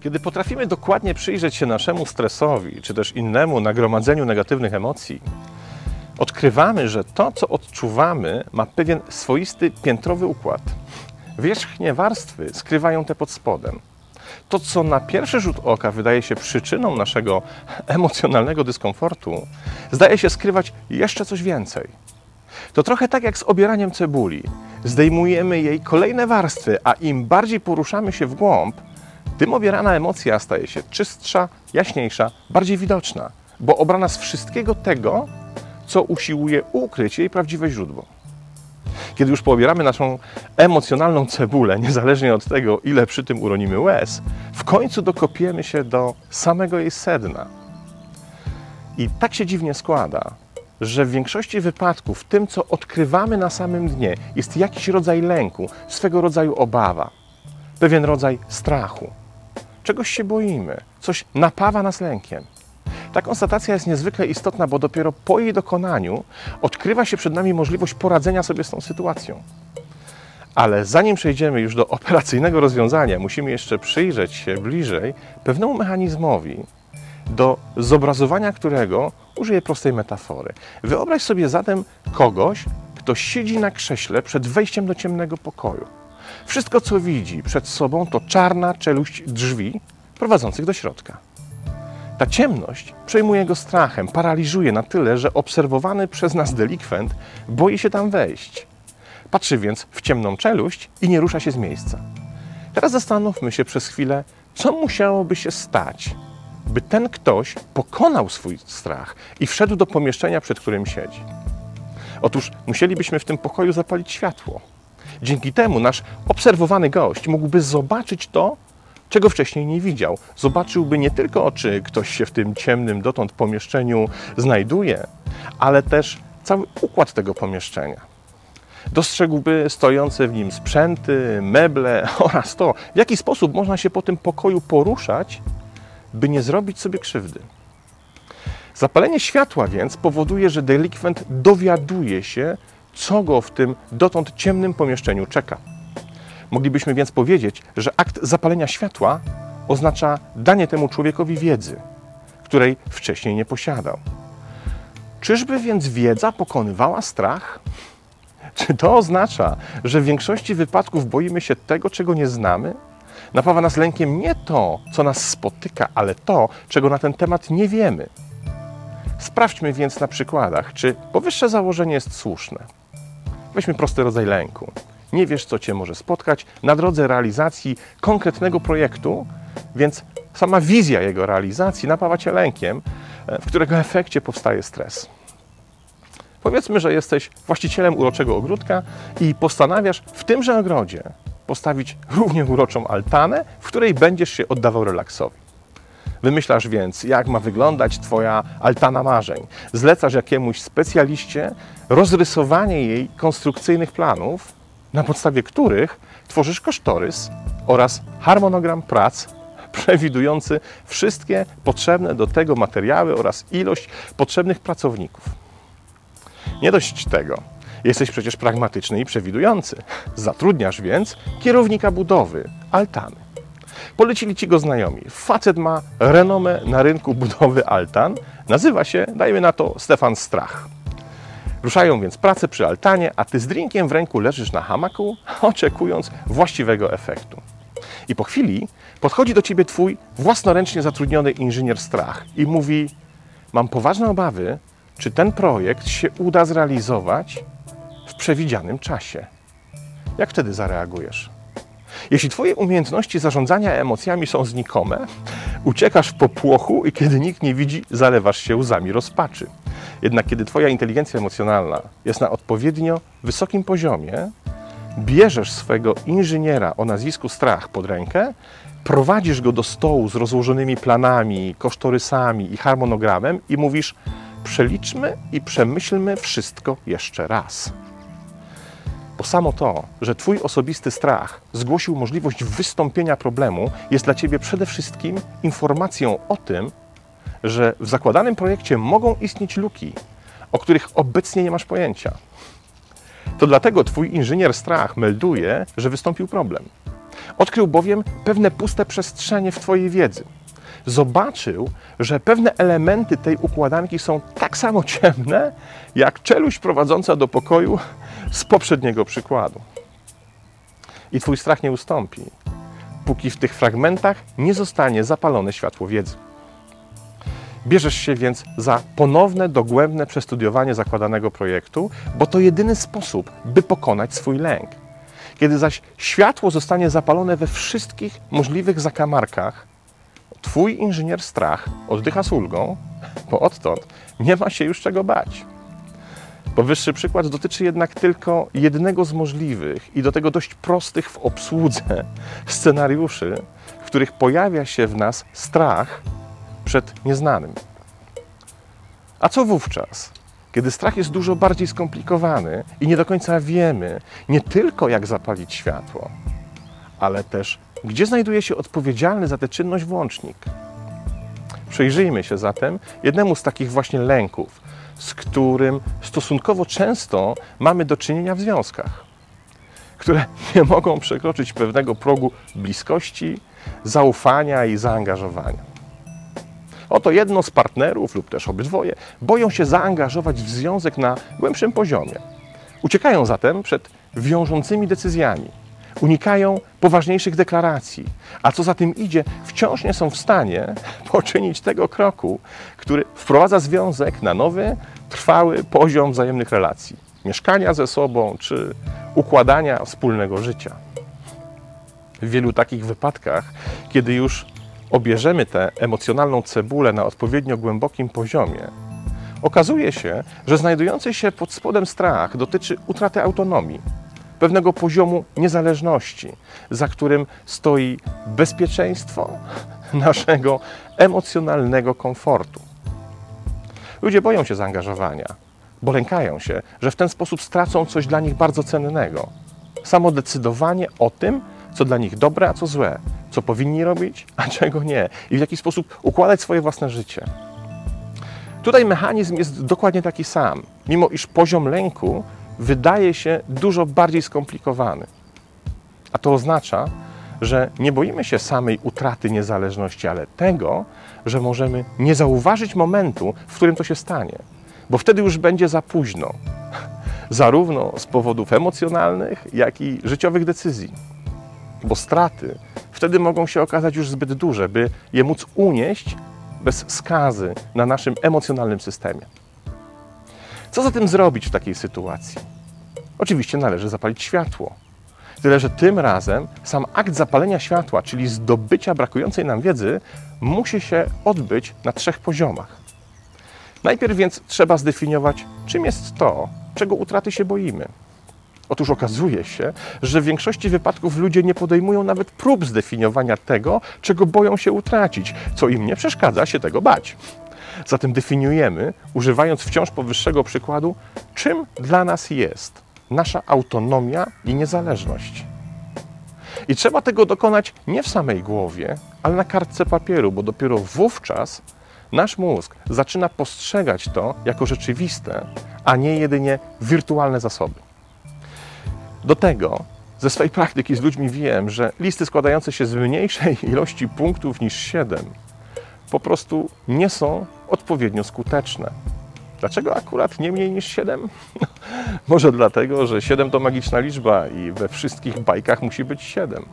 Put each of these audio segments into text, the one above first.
Kiedy potrafimy dokładnie przyjrzeć się naszemu stresowi, czy też innemu nagromadzeniu negatywnych emocji, odkrywamy, że to, co odczuwamy, ma pewien swoisty piętrowy układ. Wierzchnie warstwy skrywają te pod spodem. To, co na pierwszy rzut oka wydaje się przyczyną naszego emocjonalnego dyskomfortu, zdaje się skrywać jeszcze coś więcej. To trochę tak jak z obieraniem cebuli. Zdejmujemy jej kolejne warstwy, a im bardziej poruszamy się w głąb, tym obierana emocja staje się czystsza, jaśniejsza, bardziej widoczna, bo obrana z wszystkiego tego, co usiłuje ukryć jej prawdziwe źródło. Kiedy już poobieramy naszą emocjonalną cebulę, niezależnie od tego, ile przy tym uronimy łez, w końcu dokopiemy się do samego jej sedna. I tak się dziwnie składa, że w większości wypadków tym, co odkrywamy na samym dnie, jest jakiś rodzaj lęku, swego rodzaju obawa, pewien rodzaj strachu. Czegoś się boimy, coś napawa nas lękiem. Ta konstatacja jest niezwykle istotna, bo dopiero po jej dokonaniu odkrywa się przed nami możliwość poradzenia sobie z tą sytuacją. Ale zanim przejdziemy już do operacyjnego rozwiązania, musimy jeszcze przyjrzeć się bliżej pewnemu mechanizmowi, do zobrazowania którego użyję prostej metafory. Wyobraź sobie zatem kogoś, kto siedzi na krześle przed wejściem do ciemnego pokoju. Wszystko, co widzi przed sobą, to czarna czeluść drzwi prowadzących do środka. Ta ciemność przejmuje go strachem, paraliżuje na tyle, że obserwowany przez nas delikwent boi się tam wejść. Patrzy więc w ciemną czeluść i nie rusza się z miejsca. Teraz zastanówmy się przez chwilę, co musiałoby się stać, by ten ktoś pokonał swój strach i wszedł do pomieszczenia, przed którym siedzi. Otóż musielibyśmy w tym pokoju zapalić światło. Dzięki temu nasz obserwowany gość mógłby zobaczyć to, czego wcześniej nie widział. Zobaczyłby nie tylko, czy ktoś się w tym ciemnym dotąd pomieszczeniu znajduje, ale też cały układ tego pomieszczenia. Dostrzegłby stojące w nim sprzęty, meble oraz to, w jaki sposób można się po tym pokoju poruszać, by nie zrobić sobie krzywdy. Zapalenie światła więc powoduje, że delikwent dowiaduje się, co go w tym dotąd ciemnym pomieszczeniu czeka. Moglibyśmy więc powiedzieć, że akt zapalenia światła oznacza danie temu człowiekowi wiedzy, której wcześniej nie posiadał. Czyżby więc wiedza pokonywała strach? Czy to oznacza, że w większości wypadków boimy się tego, czego nie znamy? Napawa nas lękiem nie to, co nas spotyka, ale to, czego na ten temat nie wiemy. Sprawdźmy więc na przykładach, czy powyższe założenie jest słuszne. Weźmy prosty rodzaj lęku. Nie wiesz, co cię może spotkać na drodze realizacji konkretnego projektu, więc sama wizja jego realizacji napawa cię lękiem, e, w którego efekcie powstaje stres. Powiedzmy, że jesteś właścicielem uroczego ogródka i postanawiasz w tymże ogrodzie postawić równie uroczą altanę, w której będziesz się oddawał relaksowi. Wymyślasz więc, jak ma wyglądać Twoja altana marzeń. Zlecasz jakiemuś specjaliście rozrysowanie jej konstrukcyjnych planów, na podstawie których tworzysz kosztorys oraz harmonogram prac przewidujący wszystkie potrzebne do tego materiały oraz ilość potrzebnych pracowników. Nie dość tego, jesteś przecież pragmatyczny i przewidujący. Zatrudniasz więc kierownika budowy altany. Polecili ci go znajomi. Facet ma renomę na rynku budowy altan. Nazywa się, dajmy na to, Stefan Strach. Ruszają więc prace przy altanie, a ty z drinkiem w ręku leżysz na hamaku, oczekując właściwego efektu. I po chwili podchodzi do ciebie twój własnoręcznie zatrudniony inżynier strach i mówi: Mam poważne obawy, czy ten projekt się uda zrealizować w przewidzianym czasie. Jak wtedy zareagujesz? Jeśli Twoje umiejętności zarządzania emocjami są znikome, uciekasz w popłochu i kiedy nikt nie widzi, zalewasz się łzami rozpaczy. Jednak kiedy Twoja inteligencja emocjonalna jest na odpowiednio wysokim poziomie, bierzesz swego inżyniera o nazwisku Strach pod rękę, prowadzisz go do stołu z rozłożonymi planami, kosztorysami i harmonogramem i mówisz: przeliczmy i przemyślmy wszystko jeszcze raz. Bo samo to, że Twój osobisty strach zgłosił możliwość wystąpienia problemu, jest dla Ciebie przede wszystkim informacją o tym, że w zakładanym projekcie mogą istnieć luki, o których obecnie nie masz pojęcia. To dlatego twój inżynier strach melduje, że wystąpił problem. Odkrył bowiem pewne puste przestrzenie w twojej wiedzy. Zobaczył, że pewne elementy tej układanki są tak samo ciemne, jak czeluść prowadząca do pokoju z poprzedniego przykładu. I twój strach nie ustąpi, póki w tych fragmentach nie zostanie zapalone światło wiedzy. Bierzesz się więc za ponowne, dogłębne przestudiowanie zakładanego projektu, bo to jedyny sposób, by pokonać swój lęk. Kiedy zaś światło zostanie zapalone we wszystkich możliwych zakamarkach, Twój inżynier strach oddycha z ulgą, bo odtąd nie ma się już czego bać. Powyższy przykład dotyczy jednak tylko jednego z możliwych i do tego dość prostych w obsłudze scenariuszy, w których pojawia się w nas strach przed nieznanym. A co wówczas, kiedy strach jest dużo bardziej skomplikowany i nie do końca wiemy nie tylko jak zapalić światło, ale też gdzie znajduje się odpowiedzialny za tę czynność włącznik? Przyjrzyjmy się zatem jednemu z takich właśnie lęków, z którym stosunkowo często mamy do czynienia w związkach, które nie mogą przekroczyć pewnego progu bliskości, zaufania i zaangażowania. Oto jedno z partnerów lub też obydwoje boją się zaangażować w związek na głębszym poziomie. Uciekają zatem przed wiążącymi decyzjami unikają poważniejszych deklaracji, a co za tym idzie, wciąż nie są w stanie poczynić tego kroku, który wprowadza związek na nowy, trwały poziom wzajemnych relacji, mieszkania ze sobą czy układania wspólnego życia. W wielu takich wypadkach, kiedy już obierzemy tę emocjonalną cebulę na odpowiednio głębokim poziomie, okazuje się, że znajdujący się pod spodem strach dotyczy utraty autonomii pewnego poziomu niezależności, za którym stoi bezpieczeństwo naszego emocjonalnego komfortu. Ludzie boją się zaangażowania, bo lękają się, że w ten sposób stracą coś dla nich bardzo cennego. Samo decydowanie o tym, co dla nich dobre, a co złe, co powinni robić, a czego nie, i w jaki sposób układać swoje własne życie. Tutaj mechanizm jest dokładnie taki sam, mimo iż poziom lęku wydaje się dużo bardziej skomplikowany. A to oznacza, że nie boimy się samej utraty niezależności, ale tego, że możemy nie zauważyć momentu, w którym to się stanie, bo wtedy już będzie za późno, zarówno z powodów emocjonalnych, jak i życiowych decyzji. Bo straty wtedy mogą się okazać już zbyt duże, by je móc unieść bez skazy na naszym emocjonalnym systemie. Co zatem zrobić w takiej sytuacji? Oczywiście należy zapalić światło. Tyle, że tym razem sam akt zapalenia światła, czyli zdobycia brakującej nam wiedzy, musi się odbyć na trzech poziomach. Najpierw więc trzeba zdefiniować, czym jest to, czego utraty się boimy. Otóż okazuje się, że w większości wypadków ludzie nie podejmują nawet prób zdefiniowania tego, czego boją się utracić, co im nie przeszkadza się tego bać. Zatem definiujemy, używając wciąż powyższego przykładu, czym dla nas jest nasza autonomia i niezależność. I trzeba tego dokonać nie w samej głowie, ale na kartce papieru, bo dopiero wówczas nasz mózg zaczyna postrzegać to jako rzeczywiste, a nie jedynie wirtualne zasoby. Do tego ze swojej praktyki z ludźmi wiem, że listy składające się z mniejszej ilości punktów niż 7 po prostu nie są odpowiednio skuteczne. Dlaczego akurat nie mniej niż 7? Może dlatego, że 7 to magiczna liczba i we wszystkich bajkach musi być 7.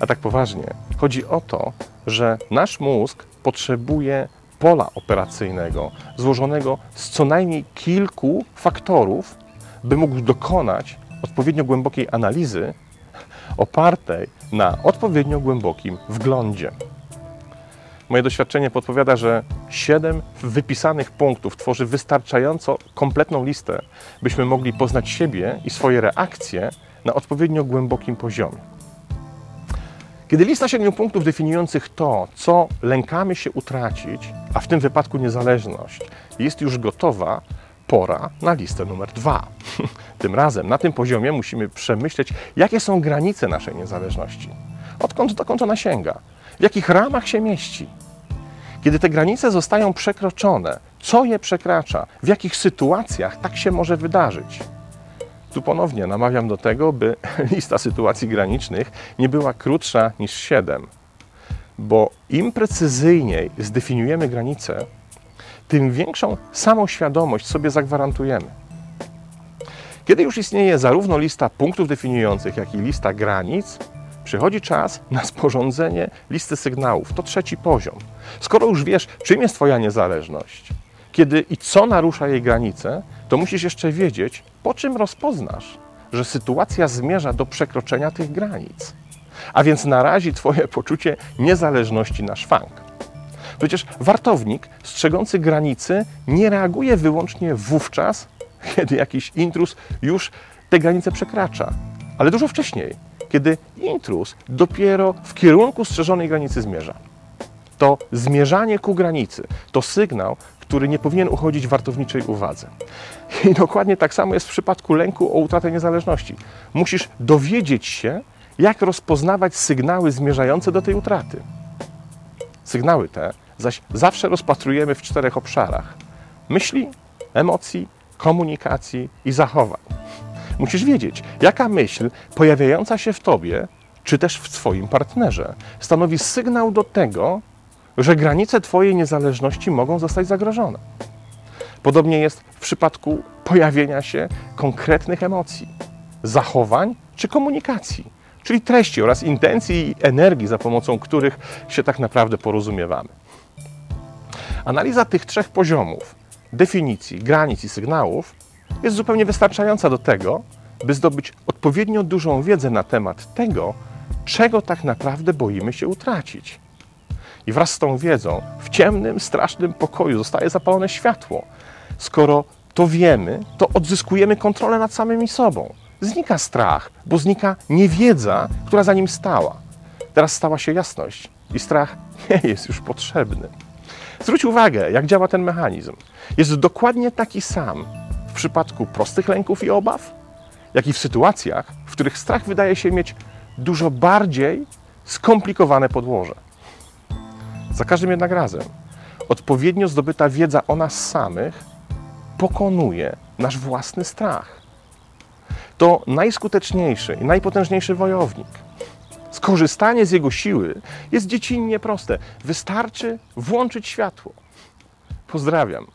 A tak poważnie, chodzi o to, że nasz mózg potrzebuje pola operacyjnego złożonego z co najmniej kilku faktorów, by mógł dokonać odpowiednio głębokiej analizy opartej na odpowiednio głębokim wglądzie. Moje doświadczenie podpowiada, że siedem wypisanych punktów tworzy wystarczająco kompletną listę, byśmy mogli poznać siebie i swoje reakcje na odpowiednio głębokim poziomie. Kiedy lista siedmiu punktów definiujących to, co lękamy się utracić, a w tym wypadku niezależność, jest już gotowa, pora na listę numer dwa. Tym razem na tym poziomie musimy przemyśleć, jakie są granice naszej niezależności. Odkąd dokąd ona sięga? W jakich ramach się mieści? Kiedy te granice zostają przekroczone, co je przekracza, w jakich sytuacjach tak się może wydarzyć. Tu ponownie namawiam do tego, by lista sytuacji granicznych nie była krótsza niż 7, bo im precyzyjniej zdefiniujemy granice, tym większą samoświadomość sobie zagwarantujemy. Kiedy już istnieje zarówno lista punktów definiujących, jak i lista granic, przychodzi czas na sporządzenie listy sygnałów. To trzeci poziom. Skoro już wiesz, czym jest Twoja niezależność, kiedy i co narusza jej granice, to musisz jeszcze wiedzieć, po czym rozpoznasz, że sytuacja zmierza do przekroczenia tych granic, a więc narazi Twoje poczucie niezależności na szwank. Przecież wartownik strzegący granicy nie reaguje wyłącznie wówczas, kiedy jakiś intrus już te granice przekracza, ale dużo wcześniej, kiedy intrus dopiero w kierunku strzeżonej granicy zmierza. To zmierzanie ku granicy to sygnał, który nie powinien uchodzić wartowniczej uwadze. I dokładnie tak samo jest w przypadku lęku o utratę niezależności. Musisz dowiedzieć się, jak rozpoznawać sygnały zmierzające do tej utraty. Sygnały te zaś zawsze rozpatrujemy w czterech obszarach: myśli, emocji, komunikacji i zachowań. Musisz wiedzieć, jaka myśl pojawiająca się w tobie, czy też w swoim partnerze, stanowi sygnał do tego, że granice Twojej niezależności mogą zostać zagrożone. Podobnie jest w przypadku pojawienia się konkretnych emocji, zachowań czy komunikacji, czyli treści oraz intencji i energii, za pomocą których się tak naprawdę porozumiewamy. Analiza tych trzech poziomów definicji, granic i sygnałów jest zupełnie wystarczająca do tego, by zdobyć odpowiednio dużą wiedzę na temat tego, czego tak naprawdę boimy się utracić. I wraz z tą wiedzą w ciemnym, strasznym pokoju zostaje zapalone światło. Skoro to wiemy, to odzyskujemy kontrolę nad samymi sobą. Znika strach, bo znika niewiedza, która za nim stała. Teraz stała się jasność i strach nie jest już potrzebny. Zwróć uwagę, jak działa ten mechanizm. Jest dokładnie taki sam przypadku prostych lęków i obaw, jak i w sytuacjach, w których strach wydaje się mieć dużo bardziej skomplikowane podłoże. Za każdym jednak razem odpowiednio zdobyta wiedza o nas samych pokonuje nasz własny strach. To najskuteczniejszy i najpotężniejszy wojownik. Skorzystanie z jego siły jest dziecinnie proste. Wystarczy włączyć światło. Pozdrawiam.